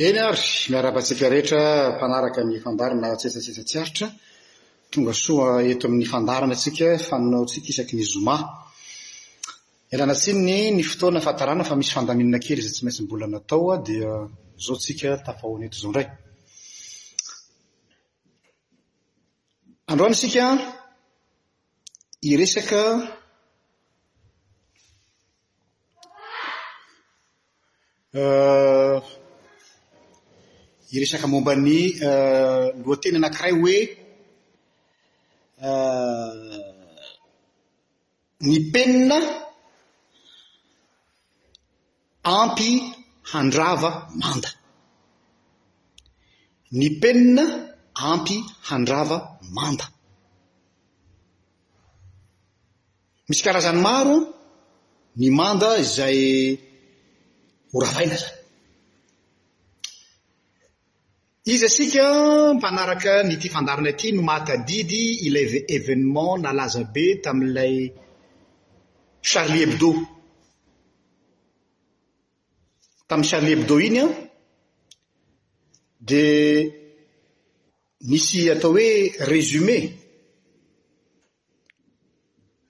Eny ary, miarahaba antsika rehetra mpanaraka ny fandaharana Tsetsatsetsa tsy aritra. Tonga soa eto amin'ny fandaharana antsika faninaontsika isaky ny zoma. Ialana tsiny ny fotoana ahafantarana fa misy fandaminana kely izay tsy maintsy mbola natao dia izao tsika tafahoana eto izao indray. Androany isika hiresaka Hiresaka momba ny lohateny anankiray hoe ny penina ampy handrava manda. Ny penina ampy handrava manda. Misy karazany maro ny manda izay horavaina zany. Iza isika mpanaraka an'ity fandaharana ity no mahatadidy ilay événement nalaza be tamin'ilay Charlie Hebdo? Tamin'ny Charlie Hebdo iny an, dia nisy atao hoe résumé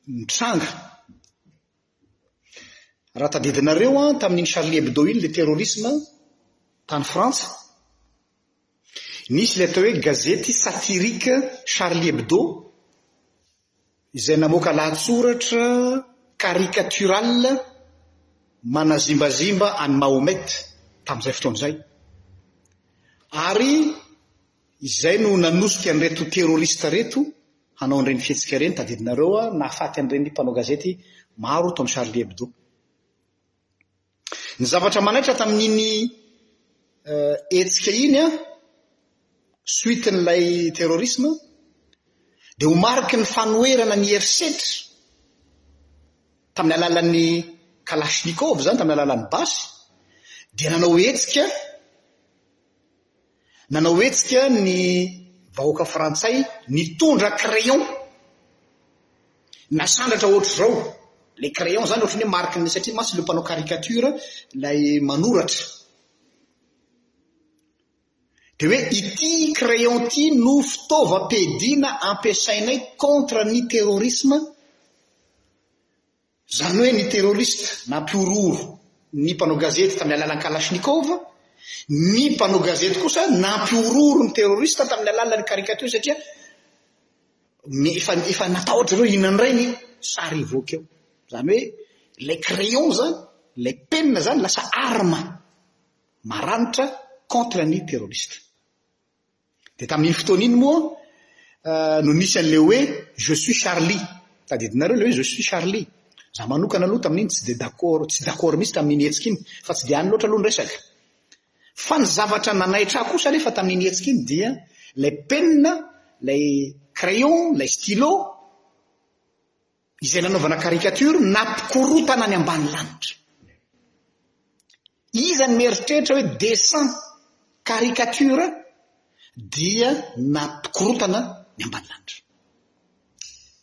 nitranga. Raha tadidinareo an, tamin'iny Charlie Hebdo iny ilay terrorisme tany Frantsa, nisy ilay atao hoe gazety satirique Charlie Hebdo izay namoaka lahatsoratra caricatural manazimbazimba an'i Mahomet tamin'izay fotoana izay. Ary Izay no nanosika an'ireto terroriste ireto hanao an'ireny fihetsika ireny tadidinareo a, nahafaty an'ireny mpanao gazety maro tao amin'ny Charlie Hebdo. Ny zavatra manaitra tamin'iny hetsika iny a, suite n'ilay terrorisme, dia ho mariky ny fanoherana ny herisetra tamin'ny alalan'ny kalachnikov izany, tamin'ny alalan'ny basy, dia nanao hetsika Nanao hetsika ny vahoaka frantsay nitondra crayon. Nasandratra ohatr'izao. Ilay crayon izany ohatran'ny hoe mariky ny satria mantsy ilay mpanao caricature ilay manoratra. Dia hoe ity crayon ity no fitaovam-piadiana ampiasainay contre ny terrorisme Izany hoe ny terroriste na mpihorohoro ny mpanao gazety tamin'ny alalan'ny kalachnikov, ny mpanao gazety kosa nampihorohoro ny terroriste tamin'ny alalan'ny caricature satria efa efa natahotra ireo inona indray ny sary hivoaka eo. Izany hoe ilay crayon izany, ilay penina izany lasa arme maranitra contre ny terroriste. Dia tamin'iny fotoana iny moa no nisy an'ilay hoe je suis Charly. Tadidinareo ilay hoe je suis Charly? Izaho manokana aloha tamin'iny tsy dia d'accord, tsy d'accord mihitsy tamin'iny hetsika iny, fa tsy dia any loatra aloha ny resaka. Fa ny zavatra nanaitra ahy kosa anefa tamin'iny hetsika iny dia ilay penina, ilay crayon, ilay stylo izay nanaovana caricature na mpikorotana any ambany lanitra. Iza no mieritreritra hoe dessin caricature dia nampikorontana ny ambanilanitra?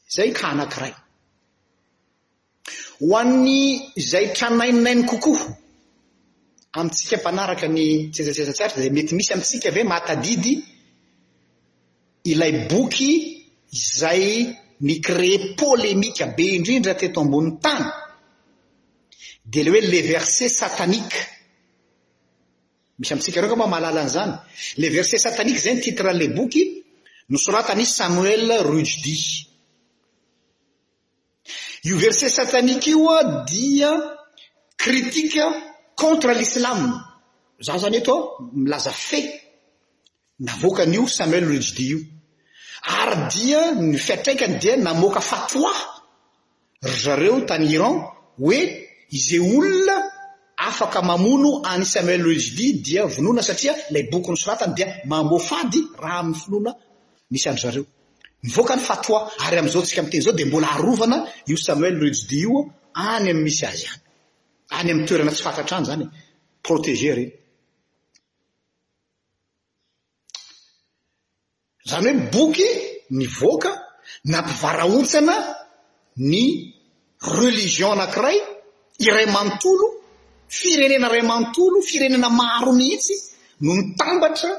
Izay ka anankiray. Ho an'ny izay tranaininainy kokoa amintsika mpanaraka ny tsezaseza tsy aritra dia mety misy amintsika ve mahatadidy ilay boky izay ni-créer polémique be indrindra teto ambonin'ny tany Dia ilay hoe les versets sataniques. Misy amintsika ireo angamba mahalala an'izany. Les versets sataniques izay ny titre an'ilay boky nosoratan'i Samuel Rujdi. Io verset satanique io dia critique contre l'islam. Za zany eto milaza fait Navoakan'io Samuel Rhijdi io ary dia ny fiantraikany dia namoaka fatwa ry zareo tany Iran hoe izay olona afaka mamono an'i Samuel Rhijdi dia vonoina satria ilay boky nosoratany dia mamoafady raha amin'ny finoana misy an-dry zareo. Nivoaka ny fatwa ary amin'izao tsika miteny izao dia mbola arovana io Samuel Rhijdi io any amin'ny misy azy any. Any amin'ny toerana tsy fatratra any izany e. Proteger ireny. Izany hoe boky nivoaka nampivarahontsana ny religion anankiray iray manontolo, firenena iray manontolo, firenena maro mihitsy no nitambatra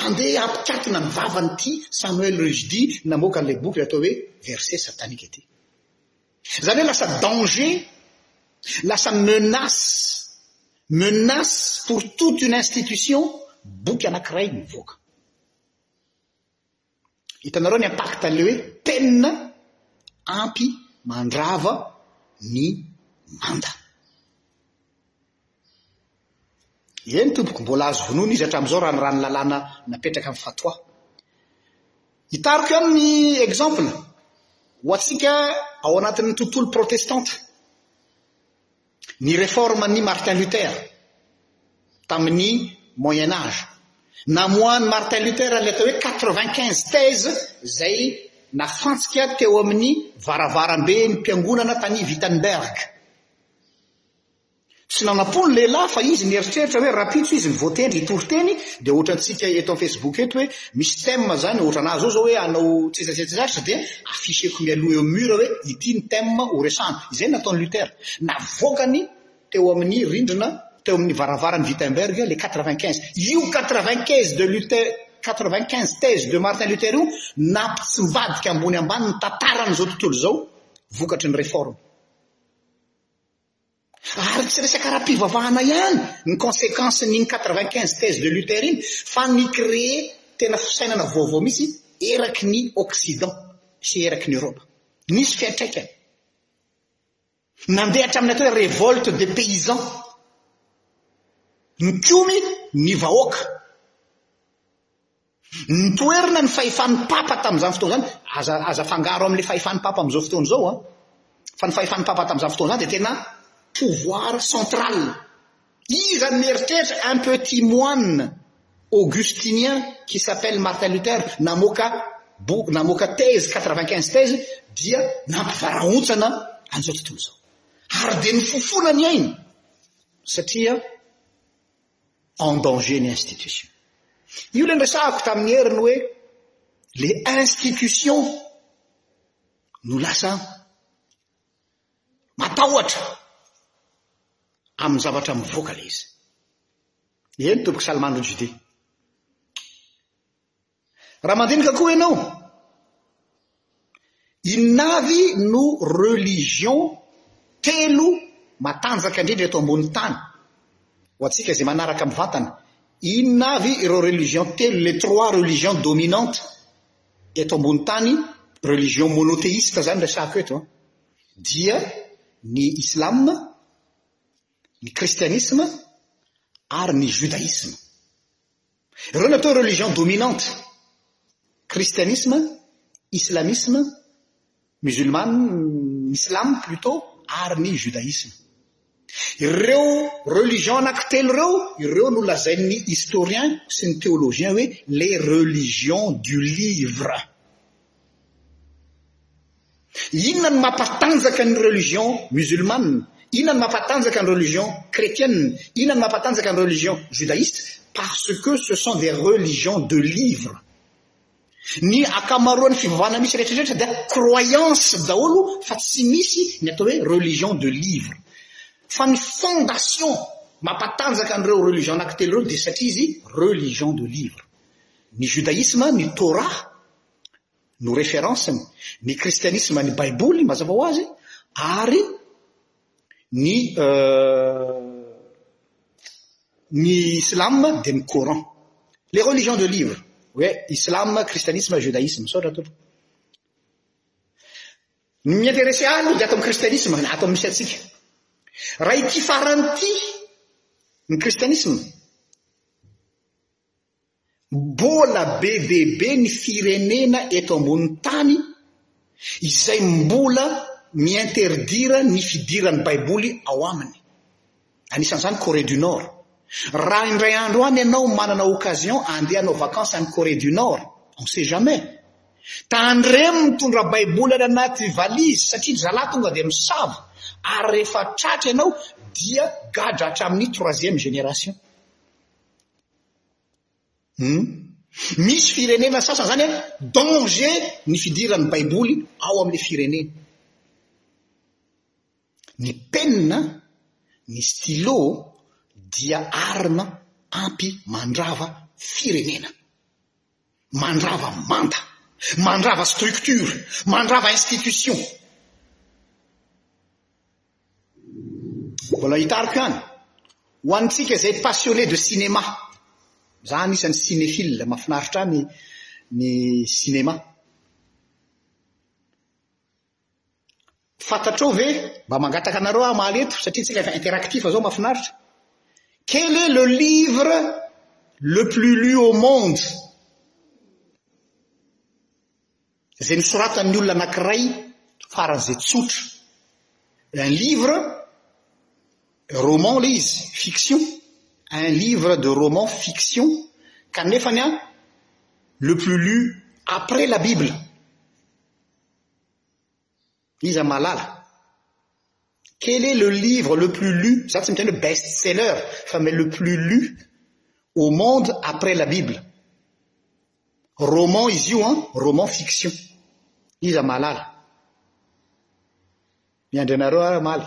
handeha hampikatona ny vavan'ity Samuel Rushdie namoaka an'ilay boky atao hoe Versets sataniques ity. Izany hoe lasa danger, lasa menace, menace pour toute une institution, boky anankiray mivoaka. Hitanareo ny impact an'ilay hoe penina ampy mandrava ny manda. Eny tompoko, mbola azo vonoina izy hatramin'izao raha ny raha ny lalàna napetraka ny fatwa. Hitariko ihany ny exemple ho antsika ao anatin'ny tontolo protestanta. Ny réforme an'i Martin Luther tamin'ny Moyen Age. Namoahan'i Martin Luther ilay atao hoe quatre-vingt-quinze thèses izay nafantsika teo amin'ny varavaramben'ny mpiangonana tany Wittenberg. Tsy nanam-po ny lehilahy fa izy nieritreritra hoe rahampitso izy ny voatendry hitory teny dia ohatra antsika eto amin'ny Facebook eto hoe misy thème zany ohatra anah zao zao hoe hanao tsetsatsetsatsatra dia afficheko mialoha eo amin'ny mur hoe ity ny thème ho resahana. Izay no nataon'i Luther. Navoakany teo amin'ny rindrina teo amin'ny varavaran'i Wittenberg ilay quatre-vingt-quinze. Io quatre-vingt-quinze de Luther quatre-vingt-quinze thèses de Martin Luther io nampitsimbadika ambony ambany ny tantaran'izao tontolo izao vokatry ny Réforme. Ary tsy resaka ara-pivavahana ihany ny consequence n'iny quatre-vingt-quinze thèse de Luther iny fa ni-creer tena fisainana vaovao mihitsy eraky ny occident sy eraky ny Europe. Nisy fiantraikany. Nandeha hatramin'ny atao hoe révolte des paysans. Nikomy ny vahoaka. Nitoerana ny fahefan'ny Papa tamin'izany fotoana izany, aza aza afangaro amin'ilay fahefan'ny Papa amin'izao fotoana izao an, fa ny fahefan'ny Papa tamin'izany fotoana izany dia tena pouvoir central. Iza no mieritreritra un petit moine augustinien qui s'appelle Martin Luther namoaka boky namoaka thèse quatre-vingt-quinze thèse dia nampivarahontsana an'izao tontolo izao. Ary dia nifofona ny ainy satria en danger ny institution. Io le niresahako tamin'ny heriny hoe le institution no lasa matahotra amin'ny zavatra mivoaka le izy. Eny tompoko Salman Rushdie. Raha mandinika koa ianao, inona avy no religion telo matanjaka indrindra eto ambony tany? Ho antsika izay manaraka mivantana, inona avy ireo religion telo, les trois religions dominantes eto ambony tany, religion monothéiste izany resahako eto an, dia ny islam, ny kristianisma ary ny judaisme. Ireo natao religion dominante, kristianisma, islamisma, musulmane, islam plutôt, ary ny judaisma. Ireo religion anankitelo ireo, ireo no lazain'ny historiens sy ny théologiens hoe les religions du livre. Inona no mampatanjaka ny religion musulmane? Inona no mampatanjaka ny religion chretienne? Inona no mampatanjaka ny religion judaïste? Parce que ce sont des religions de livres. Ny akamaroan'ny fivavahana misy rehetrarehetra dia croyance daholo fa tsy misy ny atao hoe religion de livre. Fa ny fondation mampatanjaka an'ireo religion anankitelo ireo dia satria izy religion de livre. Ny Judaisme ny Torah no reference-ny, ny Kristianisme ny Baiboly mazava ho azy ary ny ny Islam dia ny Coran. Les religions de livres, hoe Islam, Kristianisme, Judaisme. Misaotra Tompoko. Ny mi-interesser ahy aloha dia ato amin'ny Kristianisme, ato amin'ny misy antsika. Raha ity farany ity ny Kristianisme, Mbola bebebe ny firenena eto ambonin'ny tany izay mbola mi-interdire ny fidiran'ny baiboly ao aminy. Anisan'izany Corée du Nord. Raha indray andro any ianao manana occasion andeha hanao vacances any Corée du Nord, on sait jamais. Tandremo mitondra baiboly any anaty valise satria ry zalahy tonga dia misava ary rehefa tratra ianao dia gadra hatramin'ny troisième génération. Humm. Misy firenena sasany zany an, danger ny fidiran'ny baiboly ao amin'ilay firenena. Ny penina, ny stylo dia arme ampy mandrava firenena. Mandrava manta, mandrava structure, mandrava institution. Mbola hitariko ihany. Ho antsika izay passionné de cinéma. Za anisan'ny cinéphile, mahafinaritra ahy ny ny cinéma. Fantatrao ve, mba mangataka anareo aho hamaly eto satria tsy ilay interactif izao mahafinaritra. Quel est le livre le plus lu au monde? Izay nosoratan'ny olona anankiray faran'izay tsotra. Un livre, roman ilay izy, fiction. Un livre de roman fiction kanefa ny an le plus lu après la bible. Iza mahalala? Quel est le livre le plus lu? Za tsy miteny hoe best seller fa mais le plus lu au monde après la bible. Roman izy io an, roman fiction. Iza mahalala? Miandry anareo aho omaly.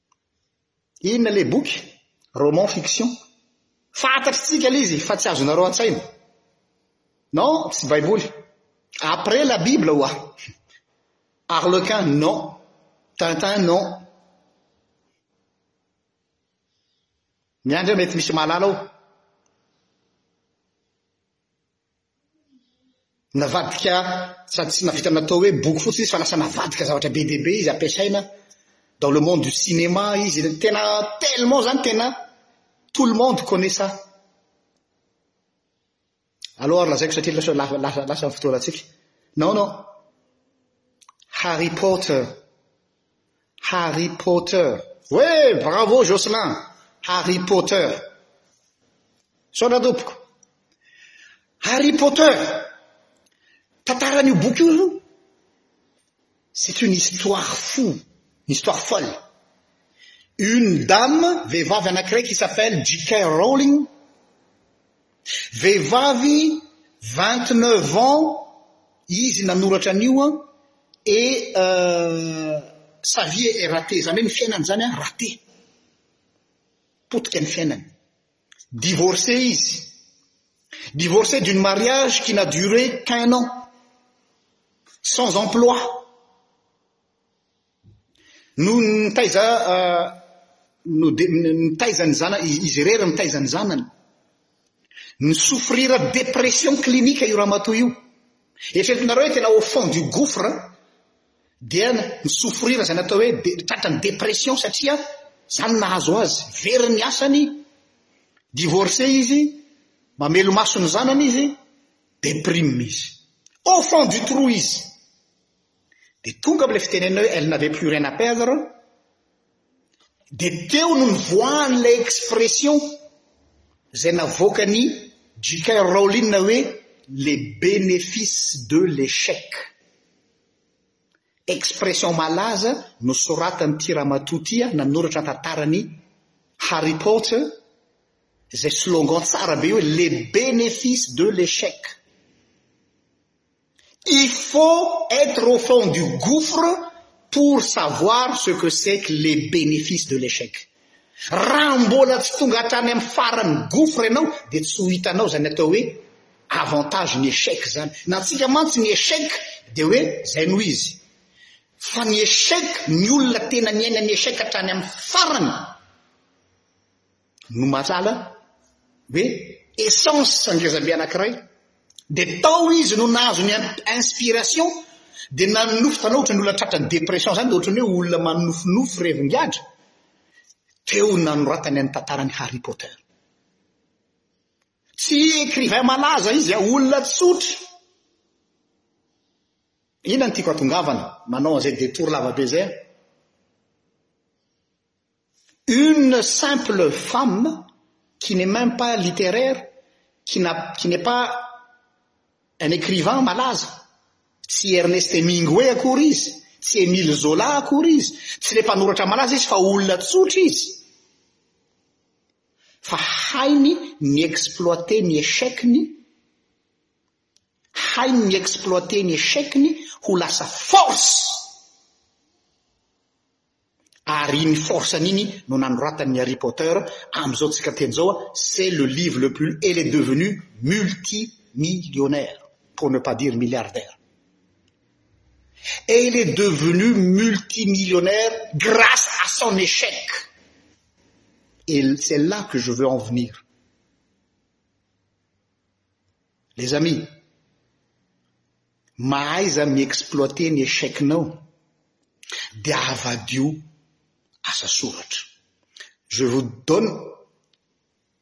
Inona le boky? Roman fiction? Fantatry tsika le izy fa tsy azonareo antsaina. Non, tsy baiboly. Après la bible oa. Arlequin, non. Tintin, non. Miandry aho mety misy mahalala ao. Navadika sady tsy navita natao hoe boky fotsiny izy fa lasa navadika zavatra be dia be izy ampiasaina dans le monde du cinéma izy tena tellement zany tena tout le monde connait ça aleo ary lazaiko satria lasa lasa lasa lasa ny fotoanantsika non non Harry Potter Harry Potter Oe! Bravo Jocelyn! Harry Potter Misaotra tompoko Harry Potter Tantaran'io boky io aloha C'est une histoire fou Une histoire folle Une dame, vehivavy anankiray qui s'appelle JK Rowling Vehivavy vingt neuf ans izy nanoratra an'io an, et sa vie est ratée, izany hoe ny fiainany izany an raté, potika ny fiainany. Divorcé izy, divorcé d'une mariage qui n'a duré qu'un an, sans emploi, No nitaiza no de nitaiza ny zana izy irery nitaiza ny zanany. Ny souffrir dépression clinique io ramatoa io. Eritreretinareo hoe tena au fond du gouffre dia ny souffrir izay natao hoe tratran'ny dépression satria zany nahazo azy. Very ny asany, divorcé izy, mamelo maso ny zanany izy, déprime izy. Au fond du trou izy. Dia tonga amin'ilay fitenenana hoe elle n'avait plus rien à perdre, dia teo no nivoahan'ilay expression izay navoakan'i JK Rowling hoe le bénéfice de l'échec. Expression malaza nosoratan'ity ramatoa ity nanoratra ny tantaran'i Harry Potter izay slogan tsara be hoe le bénéfice de l'échec. Il faut être au fond du gouffre pour savoir ce que c'est que les bénéfices de l'échec. Raha mbola tsy tonga hatrany amin'ny faran'ny gouffre ianao dia tsy ho hitanao izany atao hoe avantage ny échec izany. Ny antsika mantsy ny échec dia hoe izay no izy. Fa ny échec, ny olona tena niaina ny échec hatrany amin'ny farany, no mahalala hoe essence ny razambe anankiray dia tao izy no nahazo ny inspiration dia nanonofy tanao ohatran'ny olona tratran'ny dépression izany dia ohatran'ny hoe olona manonofinofy revin-gadra teo nanoratany an'ny tantaran'i Harry Potter tsy écrivain malaza izy a olona tsotra ina ny tiako atongavana manao an'izay détour lavabe izay Une simple femme qui n'est même pas littéraire, qui n'a, qui n'est pas un écrivain malaza, tsy Ernest Hemingway akory izy, tsy Emile Zola akory izy, tsy ilay mpanoratra malaza izy fa olona tsotra izy, fa hainy mi-exploiter ny échec-ny, hainy mi-exploiter ny échec-ny ho lasa force! ary ny force aniny no nanoratan'ny hariporter amizao tsika teny zao a c'est le livre le plus el est devenu multimillionnaire ne pas dire milliardaire et il est devenu multimillionnaire grâce à son échec et c'est là que je veux en venir Les amis, mahaiza mi-exploiter ny échec nao dia havadio asa soratra. Je vous donne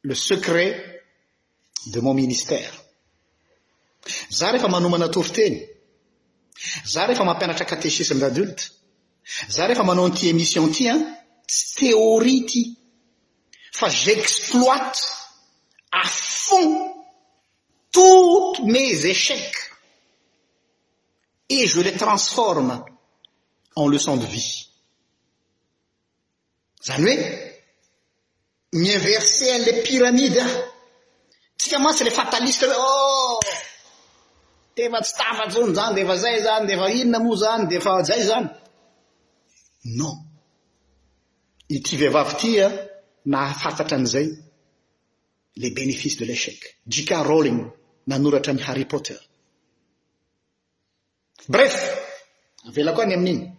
le secret de mon ministère. Za rehefa manomana toriteny, za rehefa mampianatra catéchisme d'adulte, za rehefa manao an'ity émission ity an, tsy théorie ity. fa j'exploite à fond toutes mes échecs et je les transforme en leçon de vie. Zany hoe mi-inverser an'ilay pyramide aho. Tsika mantsy ilay fataliste hoe oh efa tsy tafa intsony izany dia efa izay izany dia efa inona moa izany dia efa izay izany. Non. Ity vehivavy ity a, nahafantatra an'izay, le benefice de l'echec. JK Rowling nanoratra ny Harry Potter. Bref, avelako any amin'iny.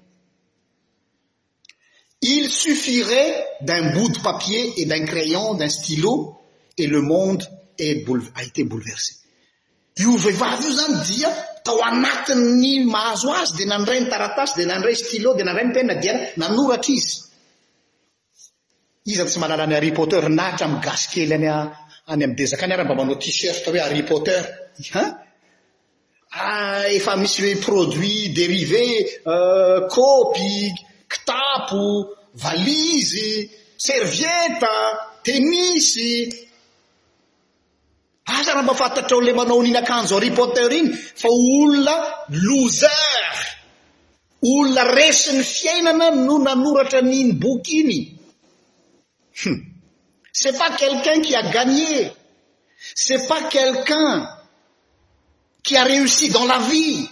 Il suffirait d'un bout de papier et d'un crayon, d'un stylo et le monde est a été bouleversé. Io vehivavy io izany dia tao anatin'ny mahazo azy dia nandray ny taratasy dia nandray stylo dia nandray ny penina dia nanoratra izy. Iza no tsy mahalala an'i Harry Potter na hatramin'ny gasy kely any any amin'ny dezaka any ary mba manao t-shirt hoe Harry Potter. Ha? Ah, efa misy produits dérivés, euh, kopy, kitapo, valizy, servieta, tenisy, Asa raha mba fantatrao ilay manao an'iny akanjo Harry Potter iny fa olona loser, olona resin'ny fiainana no nanoratra an'iny boky iny. Hum. C'est pas quelqu'un qui a gagné. C'est pas quelqu'un qui a réussi dans la vie.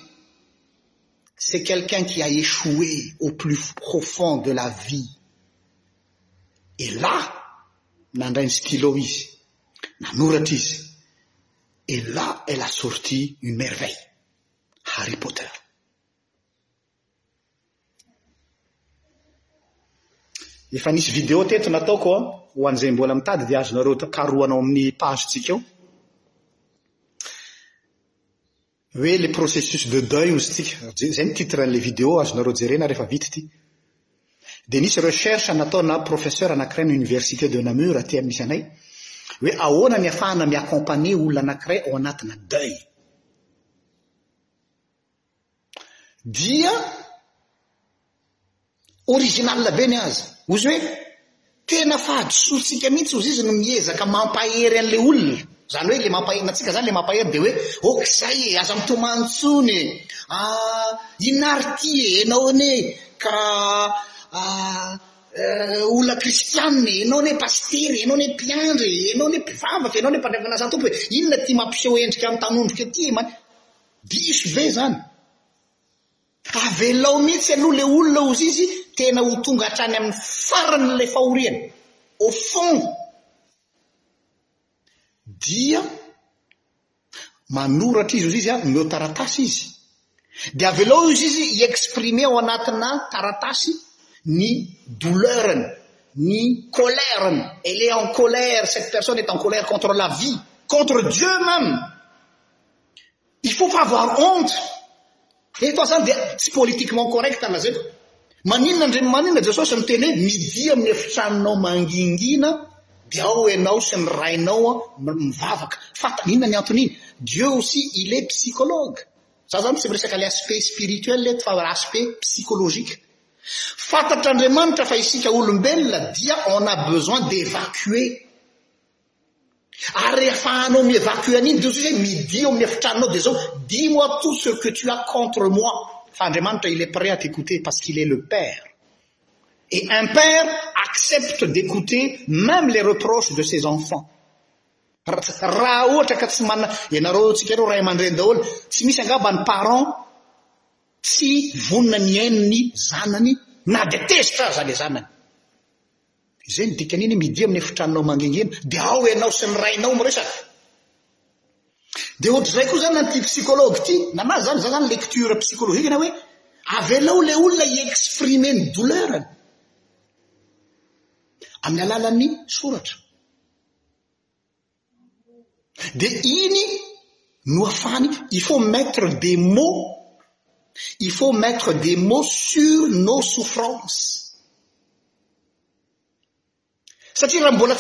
C'est quelqu'un qui a échoué au plus profond de la vie. Et là, nandray ny stylo izy. Nanoratra izy, Et là est la sortie une merveille, Harry Potter. Efa nisy vidéo teto nataoko a, ho an'izay mbola mitady dia azonareo karohana ao amin'ny page-tsika ao. Hoe le processus de deuil ozy tsika, zay ny titre an'le vidéo azonareo jerena rehefa vita ity. Dia nisy recherche nataona professeur anakiray ny université de Namur aty am misy anay, hoe ahoana ny afahana mi accompagner olona anakiray ao anatina deuil. Dia Original be ny azy. Ozy hoe tena fahadisoantsika mihitsy ozy izy no miezaka mampahery an'ilay olona. Izany hoe ilay mampahery, na antsika izany ilay mampahery dia hoe ok izay e, aza mitomany intsony e, ah inona ary ity e, ianao anie ka ah olona kristianina e, ianao anie pasitera e, ianao anie mpiandry e, ianao anie mpivavaka e, ianao anie mpandray fanasan'ny Tompo e, inona ity mampiseho endrika ny tanondrika ity e, man, diso be izany. Avelao mihitsy aloha le olona ho zizy tena ho tonga hatrany amin'ny faran'ilay fahoriany, au fond dia manoratra izy ho zizy an, omeo taratasy izy dia avelao io zizy i exprimer ao anatina taratasy ny douleur-ny, ny colère-ny, elle est en colère, cette personne est en colère contre la vie, contre Dieu même. Il faut pas avoir honte! Eto aho zany dia tsy politiquement correct ny lazaiko. Maninona ndry maninona Jesosy miteny hoe midia amin'ny efitranonao mangingina dia ao ianao sy ny rainao mivavaka. Fantany inona ny anton'iny? Dieu aussi il est psychologue. Za zany tsy miresaka le aspect spirituel eto fa aspect psychologique. Fantatr'Andriamanitra fa isika olombelona dia on a besoin d'évacuer. Ary rehefa ahanao mi evacuer an'iny dia ohatr'izay hoe midia eo amin'ny efitranonao dia izao, dis moi tout ce que tu as contre moi fa Andriamanitra il est prêt à t'écouter parce qu'il est le père et un père accepte d'écouter même les reproches de ses enfants raha ohatra ka tsy manana ianareo tsika ireo ray aman-dreny daholo tsy misy angamba ny parent tsy vonona ny haino ny zanany na dia tezitra aza le zanany Izay no dikany iny, midia amin'ny efitranonao mangingina dia ao ianao sy ny rainao miresaka. Dia ohatr'izay koa izany an'ity psychologue ity, nanazy izany, izany izany lecture psychologique na hoe avelao ilay olona hi-exprimer ny douleur-ny amin'ny alalan'ny soratra. di iny no afahny i fat maître de mots il faut mettre des mots sur nos souffrances çati rambola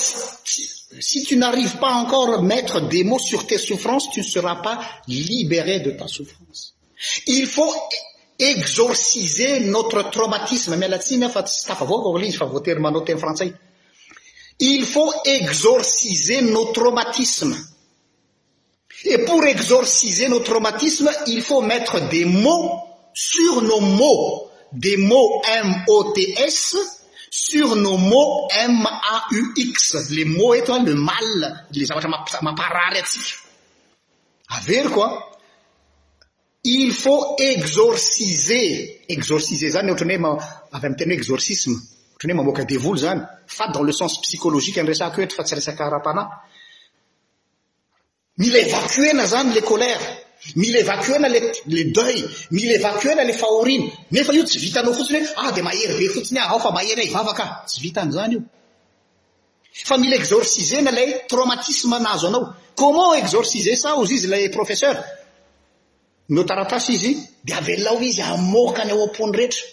si tu n'arrives pas encore mettre des mots sur tes souffrances tu ne seras pas libéré de ta souffrance Il faut exorciser notre traumatisme, miala tsiny aho fa tsy tafavoaka ilay izy fa voatery manao teny frantsay. Il faut exorciser nos traumatismes. Et pour exorciser nos traumatismes, il faut mettre des mots sur nos mots, des mots M-O-T-S, sur nos mots M-A-U-X. Les mots eto, le mal, le zavatra mamparary atsika. Averiko an! Il faut exorciser, exorciser zany ohatran'ny hoe avy amin'ny teny hoe exorcisme, ohatran'ny hoe mamoaka devoly zany, fa dans le sens psychologique no resahako eto fa tsy resaka ara-panahy. Mila evacuer-na zany le colère, mila evacuer-na le le deuil, mila evacuer-na le fahoriana. Nefa io tsy vitanao fotsiny hoe ah dia mahery be fotsiny aho fa mahery aho hivavaka. Tsy vitan'izany io. Fa mila exorciser-na ilay traumatisme nahazo anao. Comment exorciser ça hozy izy ilay professeur? Omeo taratasy izy dia avelao izy hamoaka ny ao am-pony rehetra.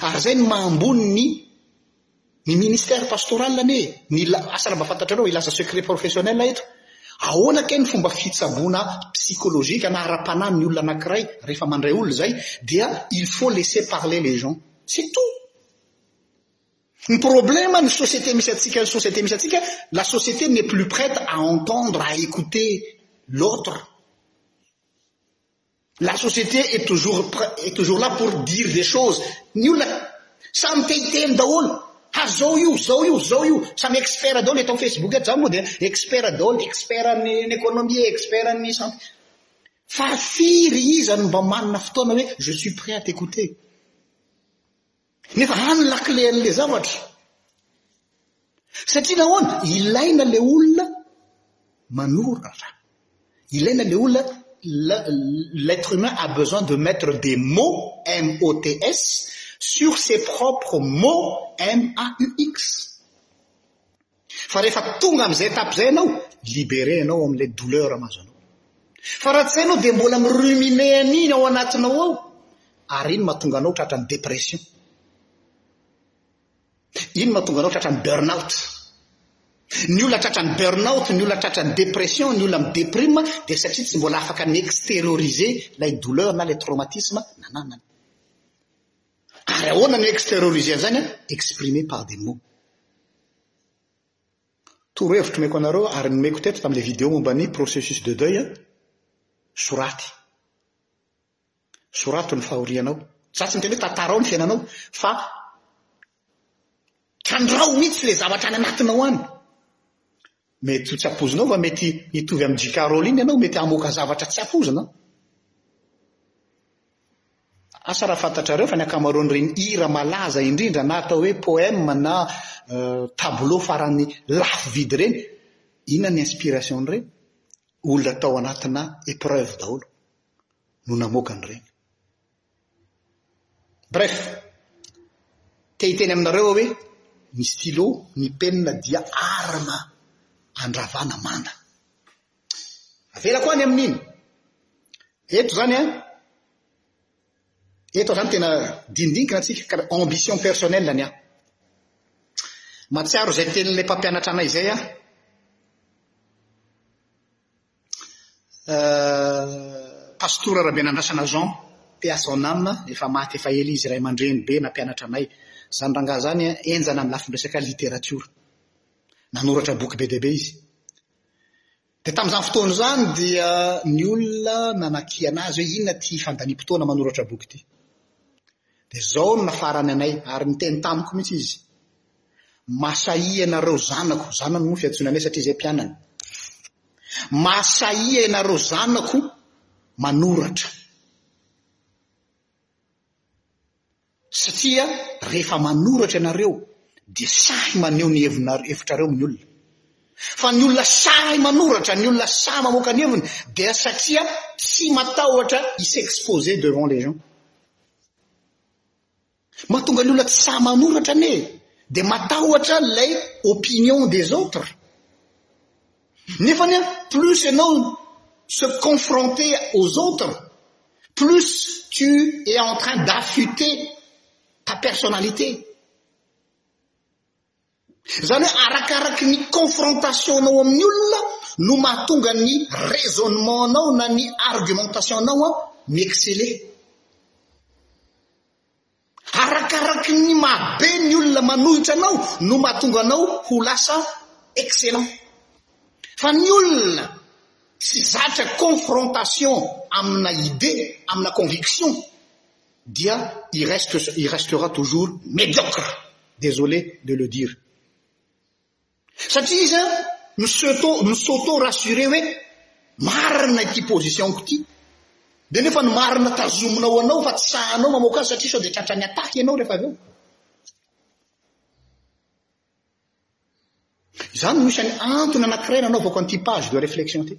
Ary izay no maha ambony ny ny ministère pastoral anie, ny asa raha mba fantatrareo hilaza secret professionnel eto. Ahoana kay ny fomba fitsaboana psychologique na ara-panahy ny olona anankiray rehefa mandray olona izay dia il faut laisser parler les gens. C'est tout. Ny problème ny société misy antsika ny société misy antsika la société n'est plus prête à entendre à écouter l'autre la société est toujours est toujours là pour dire des choses ny olona samy te hiteny daholo ha zao io zao io zao io samy expert daholo eto amin'ny facebook eto zany moa dia expert daholo expert ny économie expert ny santé fa firy iza no mba manana fotoana hoe je suis prêt à t'écouter Nefa any lakile an'le zavatra. Satria nahoana? Ilaina le olona manoratra. Ilaina le olona l'être humain a besoin de mettre des mots, M-O-T-S, sur ses propres mots, M-A-U-X. Fa rehefa tonga amin'izay étape izay ianao, libéré ianao amin'ilay douleur mahazo anao. Fa raha tsy izay ianao dia mbola mi-ruminer an'iny ao anatinao ao, ary iny mahatonga anao tratra ny dépression. Iny mahatonga anao tratra ny burn-out. Ny olona tratra ny burn-out, ny olona tratra ny dépression, ny olona mi-déprime dia satria tsy mbola afaka mi-extérioriser ilay douleur na ilay traumatisme nananany. Ary ahoana ny exterioriser an'izany an? Exprimer par des mots. Torohevitro omeko anareo ary nomeko teto tamin'ilay video momba ny processus de deuil an, soraty. Soraty ny fahorianao. Za tsy miteny hoe tantarao ny fiainanao fa trandraho mihitsy ilay zavatra any anatinao any. Mety ho tsy ampoizinao fa mety hitovy amin'i J. Caroline ianao, mety hamoaka zavatra tsy ampoizina. Asa raha fantatrareo fa ny ankamaroan'ireny hira malaza indrindra na atao hoe poème na euh, tableau farany lafo vidy ireny, inona ny inspiration an'ireny? Olona tao anatina épreuve daholo no namoaka an'ireny. Bref, te hiteny aminareo aho hoe ny stylo, ny penina dia arma andravana manda. Avelako any amin'iny. Eto izany an, eto izany tena dinidinika antsika ka ambition personnelle ny ahy. Mahatsiaro izay tenin'ilay mpampianatra anay izay aho. Pastora Rabenandrasana Jean, paix à son âme, efa maty efa ela izy, ray aman-dreny be nampianatra anay. Izany rangahy izany henjana amin'ny lafiny resaka literatiora. Nanoratra boky be dia be izy. Dia tamin'izany fotoana izany dia ny olona nanakia anazy hoe inona ity fandaniam-potoana manoratra boky ity. Dia izao no nafarany anay, ary niteny tamiko mihitsy izy. Mahasahia ianareo zanako, zanany moa fiantsoana anay satria izay mpianany. Mahasahia ianareo zanako manoratra. Satria rehefa manoratra ianareo dia sahy maneho ny hevitrareo amin'ny olona. Fa ny olona sahy manoratra, ny olona sahy mamoaka ny heviny dia satria tsy matahotra i s'exposer devant les gens. Mahatonga ny olona tsy sahy manoratra anie e! Dia matahotra ilay opinion des autres. Nefa anie plus ianao se confronter aux autres, plus tu es en train d'affûter ta personnalité. Izany hoe arakaraky ny confrontation-nao amin'ny olona no mahatonga ny raisonnement-nao na ny argumentation-nao mi-exceller. Arakaraky ny mahabe ny olona manohitra anao no mahatonga anao ho lasa excellent. Fa ny olona tsy zatra confrontation amina idée, amina conviction, dia il reste, il restera toujours mediocre, desolé de le dire. Satria izy an, mi-s'auto, mi-s'auto rassurer hoe marina ity position-ko ity, dia nefa ny marina tazominao anao fa tsy sahanao mamoaka azy satria sao dia tratran'ny attaque ianao rehefa avy eo. Izany no isan'ny antony anankiray nanaovako an'ity page de réflexion ity.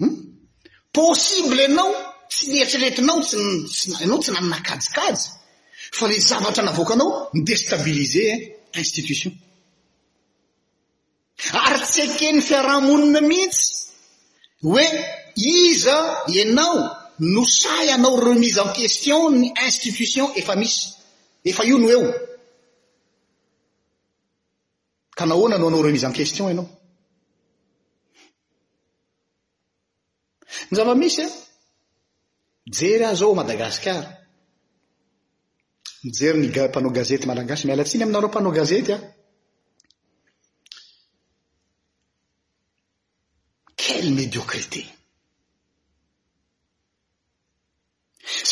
Hum? Possible ianao sy ny eritreretinao tsy ianao tsy nanana kajikajy fa ilay zavatra navoakanao mi-destabiliser institution. Ary tsy eken'ny fiarahamonina mihitsy hoe iza ianao no sahy hanao remise en question ny institution efa misy. Efa io no eo. Ka nahoana no hanao remise en question ianao? Ny zava-misy an, jery ahy zao Madagasikara. Mijery ny mpanao gazety malagasy, miala tsiny aminareo mpanao gazety an. Quelle médiocrité!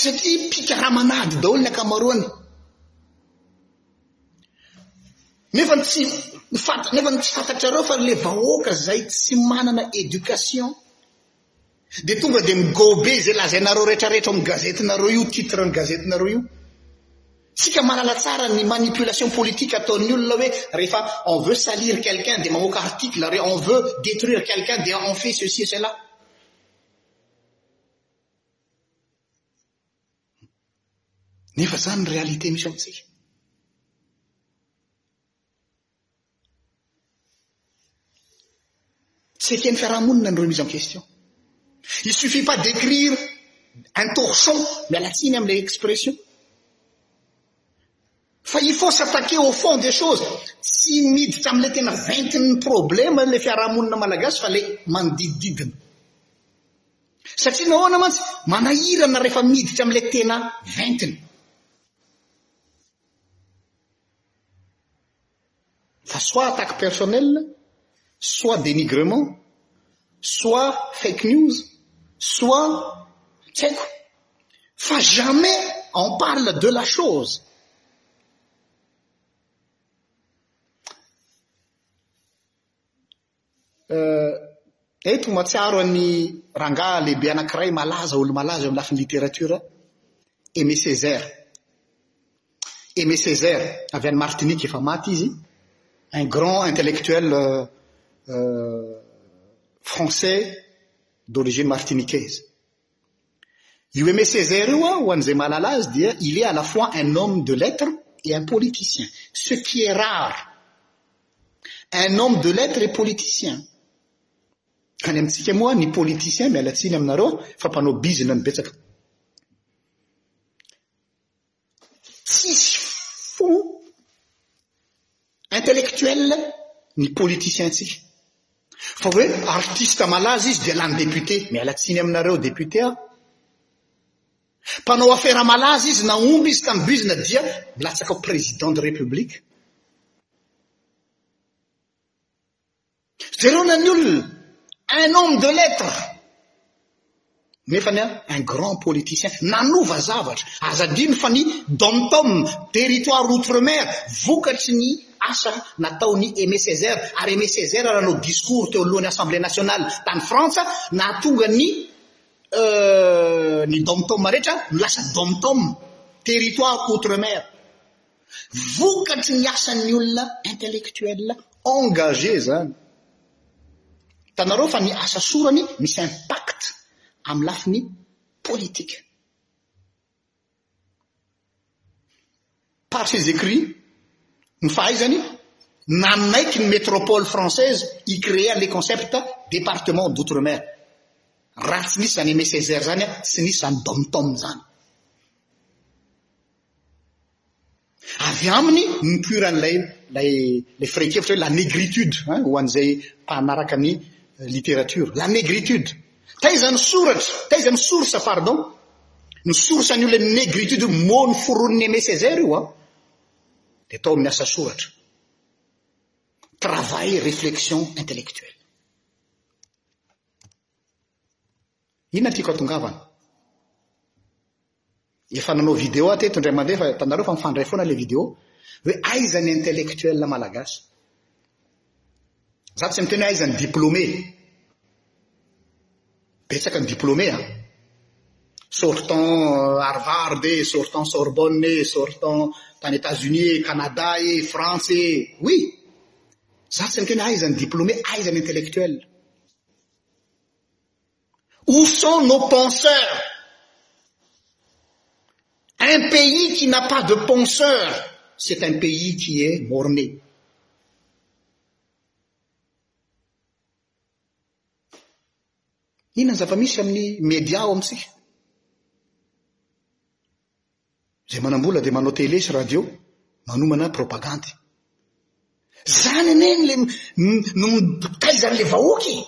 Satria mpikaramana ady daholo ny ankamaroany. Nefa ny tsy fanta, nefa ny tsy fantatrareo fa le vahoaka zay tsy manana éducation de tonga de migobe izay lazainareo retraretra amin'ny gazetinareo io, titre ny gazetinareo io. Tsika malala tsara ny manipulation politique ataon'ny olona hoe rehefa on veut salir quelqu'un de mamoaka article, re on veut détruire quelqu'un de on fait ceci et cela. Nefa izany ny réalité misy amintsika. Tsy eken'ny fiarahamonina ny remise en question. Il suffit pas d'écrire un torchon, miala tsiny amin'ilay expression. Fa il faut s'attaquer au fond des choses. Tsy miditra amin'ilay tena ventin'ny problème ilay fiarahamonina malagasy fa ilay manodidididina. Satria nahoana mantsy? Manahirana rehefa miditra amin'ilay tena ventiny. Fa soit attaque personnelle, soit dénigrement, soit fake news, soit tsy haiko. Fa jamais on parle de la chose. Eto, mahatsiaro an'i rangaha lehibe anankiray malaza, olo-malaza eo amin'ny lafiny literatiora, Aimé Césaire. Aimé Césaire, avy any Martinique, efa maty izy, un grand intellectuel français d'origine martiniquaise. Io Aimé Césaire io ho an'izay mahalala azy dia il est à la fois un homme de lettres et un politicien, ce qui est rare. Un homme de lettres et politicien. Any amintsika moa ny politicien, miala tsiny aminareo fa mpanao bizina no betsaka. Tsisy fo intellectuel ny politiciens tsika. Fa hoe artiste malaza izy dia lany député. Miala tsiny aminareo député aho. Mpanao afera malaza izy nahomby izy tamin'ny bizina dia milatsaka ho président de république. Jereo na ny olona, un homme de lettre, nefa ny ahy un grand politicien, nanova zavatra, aza adino fa ny Dom Tom, territoire outre-mer, vokatry ny asa nataon'i Aimé Césaire, ary Aimé Césaire nanao discours teo alohan'ny Assemblée nationale tany Frantsa, nahatonga ny euh ny Dom Tom rehetra lasa Dom Tom, territoire outre-mer. Vokatry ny asan'ny olona intellectuel engagé izany. Hitanareo fa ny asa sorany misy impact amin'ny lafiny politika. Par ses écrits, ny fahaizany nanaiky ny métropole française hi-créer an'ilay concept département d'outre-mer. Raha tsy nisy izany Aimé Césaire izany, tsy nisy izany dom-tom izany. Avy aminy no nipoiran'ilay ilay ilay firehin-kevitra hoe la négritude hein, ho an'izay mpanaraka ny literatiora. La négritude. Taiza ny soratra? Taiza ny source pardon? Ny source an'io ilay négritude io, mot noforonin'i Aimé Césaire io an. Dia tao amin'ny asa soratra. Travail, réflexion intellectuelle. Inona tiako atongavana? Efa nanao vidéo aho teto indray mandeha fa hitanareo fa mifandray foana ilay vidéo hoe aiza ny intellectuel malagasy? Za tsy miteny hoe aiza ny diplômé. Betsaka ny diplômé a. Ah. Sortant euh, Harvard e, sortant Sorbonne e, sortant tany États-Unis e, Canada e, France e. Oui. Za tsy miteny aiza ny diplômé, aiza ny intellectuel. où sont nos penseurs un pays qui na pas de penseur c'est un pays qui est morné ina n zapa misy aminny média ao amitsika Zay manambola dia manao télé sy radio manomana propagandy. Zany anie no le no mitaiza an'le vahoaka e!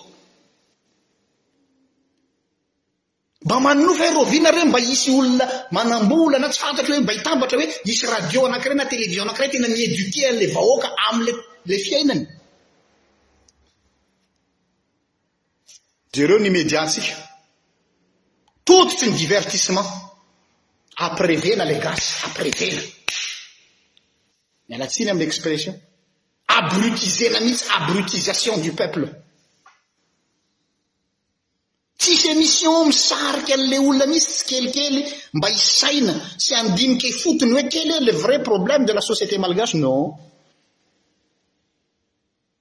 Mba manofa i Roviana re mba hisy olona manambola na tsy fantatro hoe mba hitambatra hoe hisy radio anankiray na télévision anankiray tena mi-éduquer an'le vahoaka am'le le fiainany. Jereo ny mediantsika. Tototry ny divertissement. Ampirevena ilay gasy, ampirevena. Miala tsiny amin'ny expression. Abrutisena mihitsy, abrutisation du peuple. Tsisy émission misarika an'ilay olona mihitsy tsikelikely mba hisaina sy handinika ifotony hoe quel est le vrai problème de la société malgache? Non.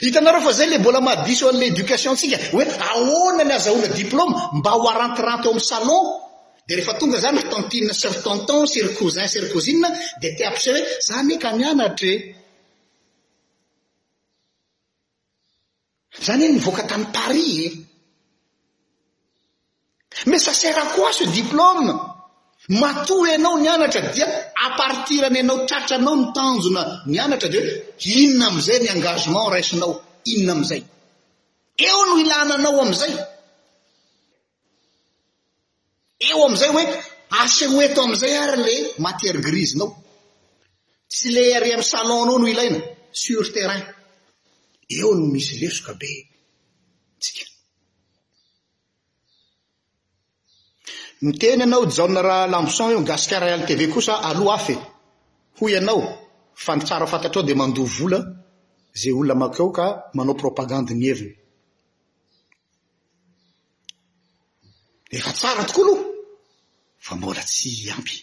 Hitanareo fa zay le mbola mahadiso anle education tsika hoe ahoana ny azahoana diploma mba ho arantiranty ao am salon de refa tonga zany ry tantine sy ry tonton sy ry cousin sy ry cousine de te appiser hoe za anie ka nianatra e za anie nivoaka tany Paris e Mais ça sert à quoi ce diplôme? Matoa ianao nianatra dia à partir an'ny anao tratranao ny tanjona nianatra dia hoe inona amin'izay ny engagement raisinao? Inona amin'izay? Eo no ilana anao amin'izay. Eo amin'izay hoe aseho eto amin'izay ary le matière grise-nao. Tsy le ary amin'ny salon-nao no ilaina, sur terrain. Eo no misy lesoka be. Niteny ianao Jaona Rahalamboson eo Gascar Real TV kosa aloha hafa e! hoy ianao fa ny tsara fantatrao dia mandoa vola izay olona makao eo ka manao propagandy ny heviny. Efa tsara tokoa aloha fa mbola tsy ampy.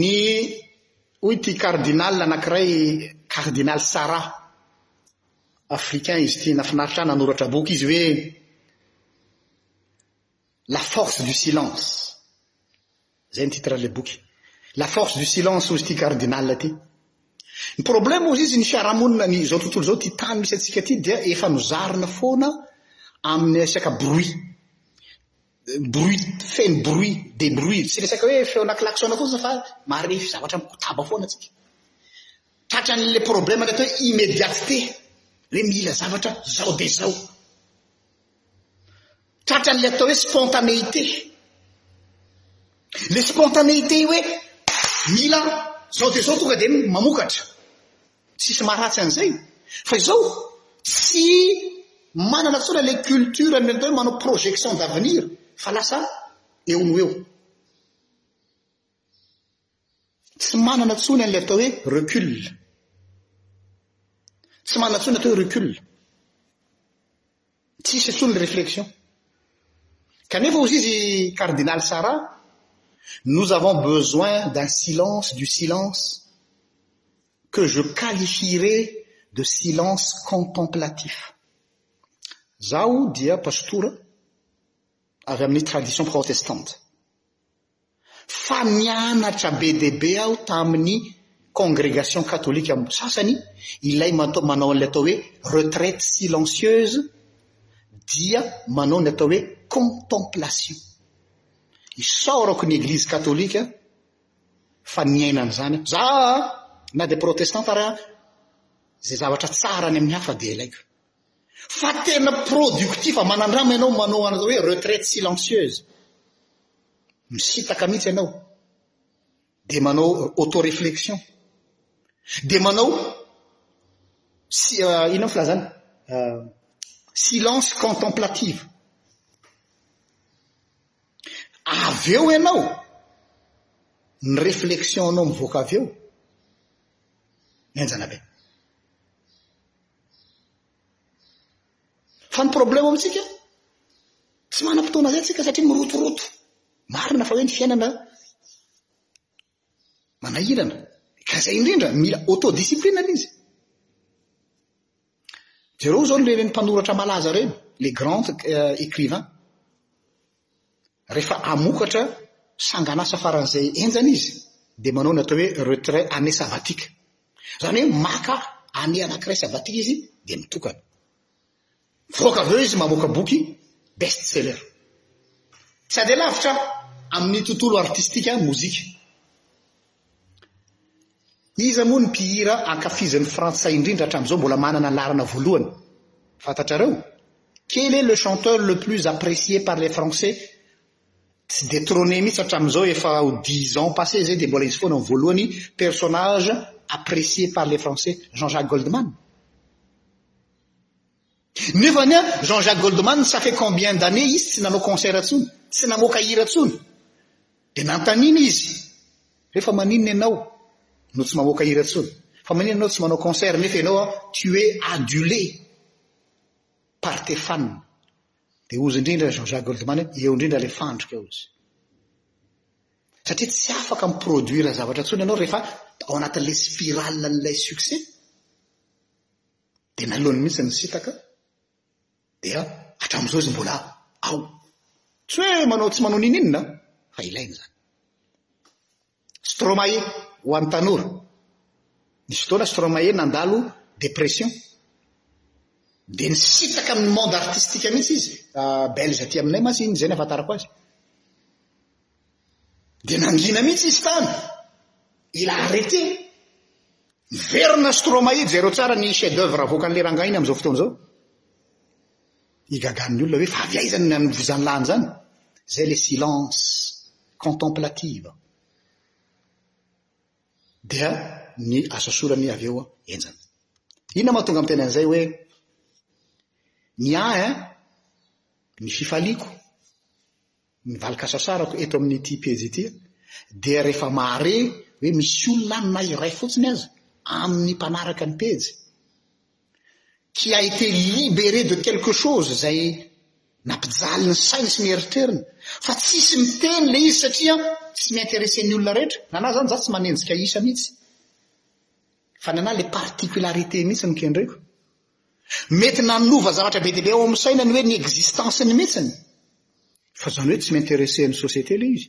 Ny, hoy ity cardinal anankiray, cardinal Sarah, africain izy ity, nafinaritra ahy nanoratra boky izy hoe La force du silence. Izay ny titran'ilay boky. La force du silence hozy ity cardinal ity. Ny problème hozy izy ny fiarahamonina ny izao tontolo izao ity tany misy antsika ity dia efa nozarina foana amin'ny resaka bruit. Bruit, feno bruit, des bruits. Tsy resaka hoe feona klaxon fotsiny fa marefy zavatra mikotaba foana antsika. Tratran'ilay problème ny atao hoe immédiateté. Hoe mila zavatra izao dia izao. Tratran'ilay atao hoe spontanéité. Ilay spontanéité hoe mila izao dia izao tonga dia mamokatra. Tsisy maharatsy an'izay. Fa izao tsy manana intsony ilay culture ny atao hoe manao projection d'avenir fa lasa eo no eo. Tsy manana intsony an'ilay atao hoe recul. Tsy manana intsony atao hoe recul. Tsisy intsony ny réflexion. Kanefa hozy izy cardinal Sarah, nous avons besoin d'un silence du silence que je qualifierais de silence contemplatif. Zaho dia pastora avy amin'ny tradition protestante. fa nianatra be dia be aho tamin'ny congregation katolika sasany, ilay manao an'ilay atao hoe retraite silencieuse dia manao ny atao hoe contemplation. Isaorako ny eglizy katolika fa niaina an'izany aho. Za na dia protestanta ary aho, izay zavatra tsara any amin'ny hafa dia ilaiko. Fa tena productif, manandrama ianao manao an'izao hoe retraite silencieuse. Misitaka mihitsy ianao. Dia manao auto-réflexion. Dia manao si, uh, inona filazana? Uh, silence contemplative. Avy eo ianao, ny réflexion-nao mivoaka avy eo. Mianjana be. Fa ny problème amintsika, tsy manam-potoana izay tsika satria mirotoroto. Marina fa hoe ny fiainana manahirana. Ka izay indrindra, mila autodiscipline aloha izy. Jereo izao ireny mpanoratra malaza ireny, les grands euh, écrivains. Rehefa hamokatra sangan'asa faran'izay henjana izy dia manao ny atao hoe retrait année sabbatique. Izany hoe maka année anankiray sabbatique izy dia mitokana. Mivoaka avy eo izy mamoaka boky best seller. Tsy handeha lavitra amin'ny tontolo artistika, mozika. Iza moa ny mpihira ankafizin'ny frantsay indrindra hatramin'izao mbola manana ny laharana voalohany? Fantatrareo? Quel est le chanteur le plus apprecié par les français? Tsy detrôné mihitsy hatramin'izao efa ho dix ans passé izay dia mbola izy foana ny voalohany personnage apprecié par les français, Jean-Jacques Goldman. Nefa anie Jean Jacques Goldman ça fait combien d'années izy tsy nanao concert intsony, tsy namoaka hira intsony? Dia nantanina izy hoe fa maninona ianao no tsy mamoaka hira intsony? Fa maninona ianao tsy manao concert nefa ianao an tu es adulé par tes fans? Dia hozy indrindra Jean Jacques Goldman hoe eo indrindra ilay fandrika hozy. Satria tsy afaka mi-produire zavatra intsony ianao rehefa ao anatin'ilay spirale an'ilay succès. dia naloany mihitsy ny sitaka dia hatramin'izao izy mbola ao. Tsy hoe manao tsy manao ninininona fa ilaina izany. Stromae ho an'ny tanora. Nisy fotoana Stromae nandalo dépression. Dia nisitaka amin'ny monde artistique mihitsy izy. Ah, Belge aty aminay mantsy iny, izay ny ahafantarako azy. Dia nangina mihitsy izy tany. Il a arrêté. Miverina Stromae, jereo tsara ny chef d'oeuvre avoakan'ilay rangahy iny amin'izao fotoana izao. Igagahan'ny olona hoe fa avy aiza no nanomboka izany lahany izany? Izay le silence contemplative. Dia ny asa sorany avy eo enjana. Inona ma tonga miteny an'izay hoe ny ahy eh, ny fifaliako Ny valin-kasasarako eto amin'ity pejy ity dia rehefa mahare hoe misy olona na iray fotsiny aza amin'ny mpanaraka ny pejy qui a été libéré de quelque chose izay nampijaly ny sainy sy ny eritreriny fa tsisy miteny ilay izy satria tsy mi-intéresser ny olona rehetra. Ny anà izany izaho tsy manenjika isa mihitsy fa ny anà ilay particularité mihitsy no kendreko. Mety nanova zavatra be dia be ao amin'ny saina ny hoe ny existence-ny mihitsiny. Fa izany hoe tsy m'intéresser ny société ilay izy.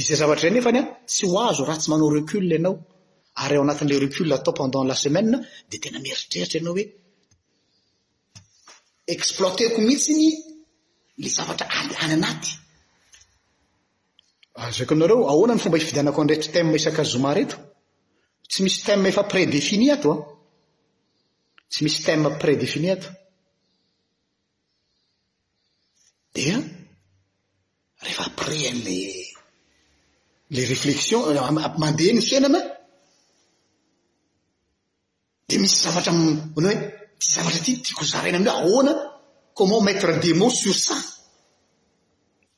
Izay zavatra izay nefany an, tsy ho azo raha tsy manao recul ianao. Ary ao anatin'ilay recul atao pendant la semaine dia tena mieritreritra ianao hoe exploiter-ko mihitsiny ilay zavatra any anaty. Lazaiko anareo, ahoana ny fomba hifidianako an'ireto thème isaka zoma ireto? Tsy misy thème efa prédéfini ato an! Tsy misy thème prédéfini eto. Dia rehefa après an'ilay le réflexion mandeha ny fiainana dia misy zavatra manao hoe ty zavatra ty tiako zaraina aminao ahoana comment mettre des mots sur ça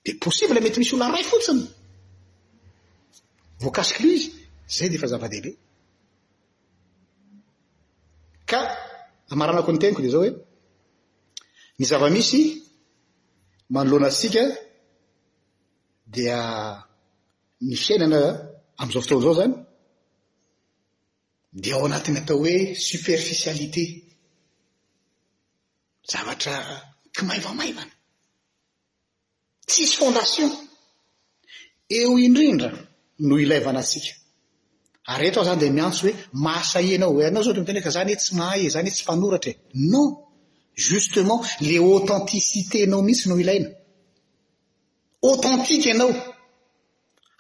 dia possible mety misy olona ray fotsiny voakasiky le izy zay dia efa zava-dehibe Ka amaranako ny teniko dia izao hoe ny zava-misy manoloana antsika dia ny fiainana amin'izao fotoana izao izany dia ao anatin'ny atao hoe superficialité zavatra kimaivamaivana Tsisy fondation. Eo indrindra no ilaivana antsika. Ary eto aho zany dia miantso hoe mahasahia ianao. Ianao zao dia miteny hoe ka za anie tsy mahay e, za anie tsy mpanoratra e. Non! Justement, le authenticité-nao mihitsy no ilaina. Authentique ianao.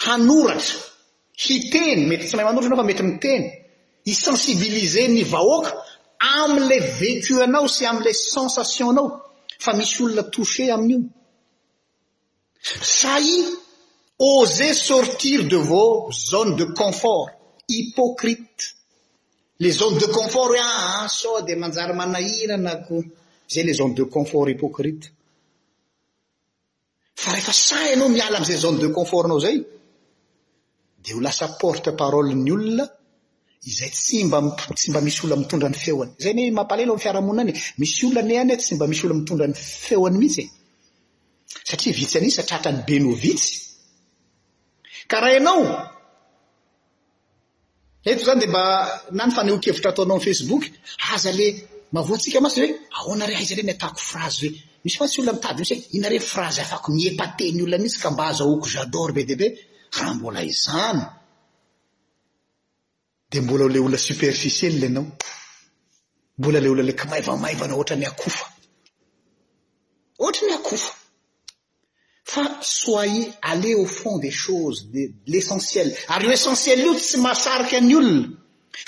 hanoratra, hiteny, mety tsy mahay manoratra ianao fa mety miteny, hi-sensibiliser ny vahoaka amin'ilay vécu anao sy amin'ilay sensation anao fa misy olona touché amin'io. Sahy oser sortir de vos zones de confort, hypocrite. Les zones de confort hoe ah, ah sao dia manjary manahirana ko. Zay le zone de confort hypocrite. Fa rehefa sahy ianao miala amin'izay zone de confort-nao izay dia ho lasa porte parole ny olona izay tsy mba tsy mba misy olona mitondra ny feony. Izay anie mampalahelo amin'ny fiarahamonina any. Misy olona anie any tsy mba misy olona mitondra ny feony mihitsy. Satria vitsy an'isa tratran'ny be no vitsy. Ka raha ianao Eto izany dia mba na ny fanehoan-kevitra ataonao amin'ny Facebook, aza le mavoantsika maso dia hoe ahoana re, aiza re ny atako frazy ve? Misy mantsy olona mitady hoe inona re ny frazy afako mi epater ny olona mihitsy ka mba azahoako j'adore be dia be. Raha mbola izany dia mbola ilay olona superficiel ianao. Mbola ilay olona ilay kimaivamaivana ohatran'ny akofa. Ohatran'ny akofa. Fa soyez aller au fond des choses, de l'essentiel. Ary io essentiel io tsy mahasarika ny olona.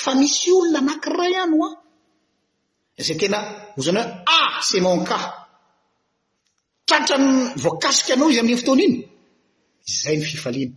Fa misy olona anankiray any hoa, izay tena ozana hoe ah c'est mon cas. Tratran'ny voakasika anao izy amin'iny fotoana iny. Izay ny fifaliana.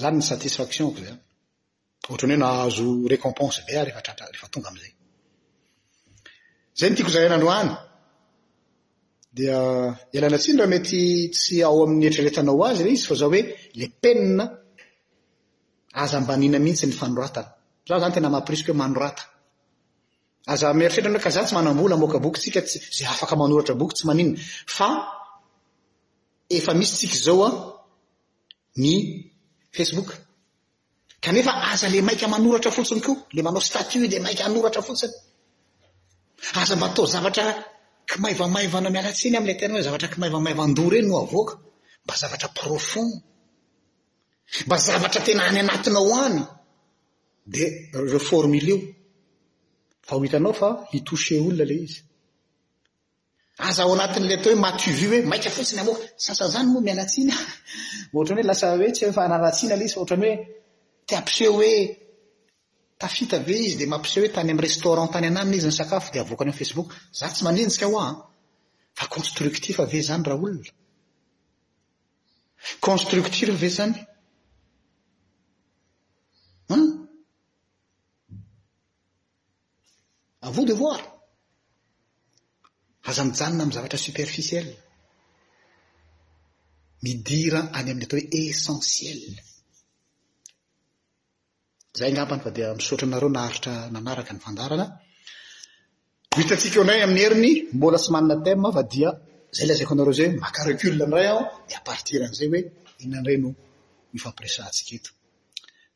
Zany ny satisfaction ko zay an! Ohatran'ny hoe nahazo recompense be aho rehefa tratra, rehefa tonga amin'izay. Zay ny tiako zaraina androany. Dia ialana tsiny raha mety tsy ao amin'ny eritreretanao azy ilay izy fa zao hoe le penina aza ambaniana mihitsy ny fanoratana. Za zany tena mampirisiky hoe manorata. Aza mieritreritra hoe ka za tsy manam-bola hamoaka boky, tsika tsy, ze afaka manoratra boky tsy maninona fa Efa misy tsika izao an ny Facebook. Kanefa aza le maika manoratra fotsiny koa, le manao statut dia maika hanoratra fotsiny. Aza mba atao zavatra kimaivamaivana miala tsiny amin'ilay terme hoe zavatra kimaivamaivan-doha ireny no avoaka. Mba zavatra profond. Mba zavatra tena any anatinao any. Dia reformuleo. Fa ho hitanao fa hitoucher olona ilay izy. Aza ao anatin'ilay atao hoe m'as-tu vu hoe maika fotsiny hamoaka. Sasany izany moa miala tsiny an! Ohatrany hoe lasa hoe tsy hay fa hanala tsiny ilay izy fa ohatrany hoe te hampiseho hoe tafita be izy dia mampiseho hoe tany amin'ny restaurant tany ananana izy nisakafo dia avoakany amin'ny Facebook. Izaho tsy manenjika ho'a an! Fa constructif ve izany raolona? Constructif ve izany? A vous de voir. Aza mijanona amin'ny zavatra superficiel. Midira any amin'ny atao hoe essentiel. Zay ngambany fa dia misaotra anareo naharitra nanaraka ny fandarana. Ho hitantsika eo indray amin'ny heriny, mbola tsy manana thème fa dia zay lazaiko anareo zay maka recul indray aho dia à partir an'izay hoe inona indray no ifampiresahantsika eto.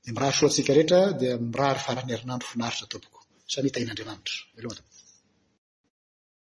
Dia mirary soa antsika rehetra dia mirary faran'ny herinandro finaritra tompoko. Samia tahian'Andriamanitra. Veloma tompoko.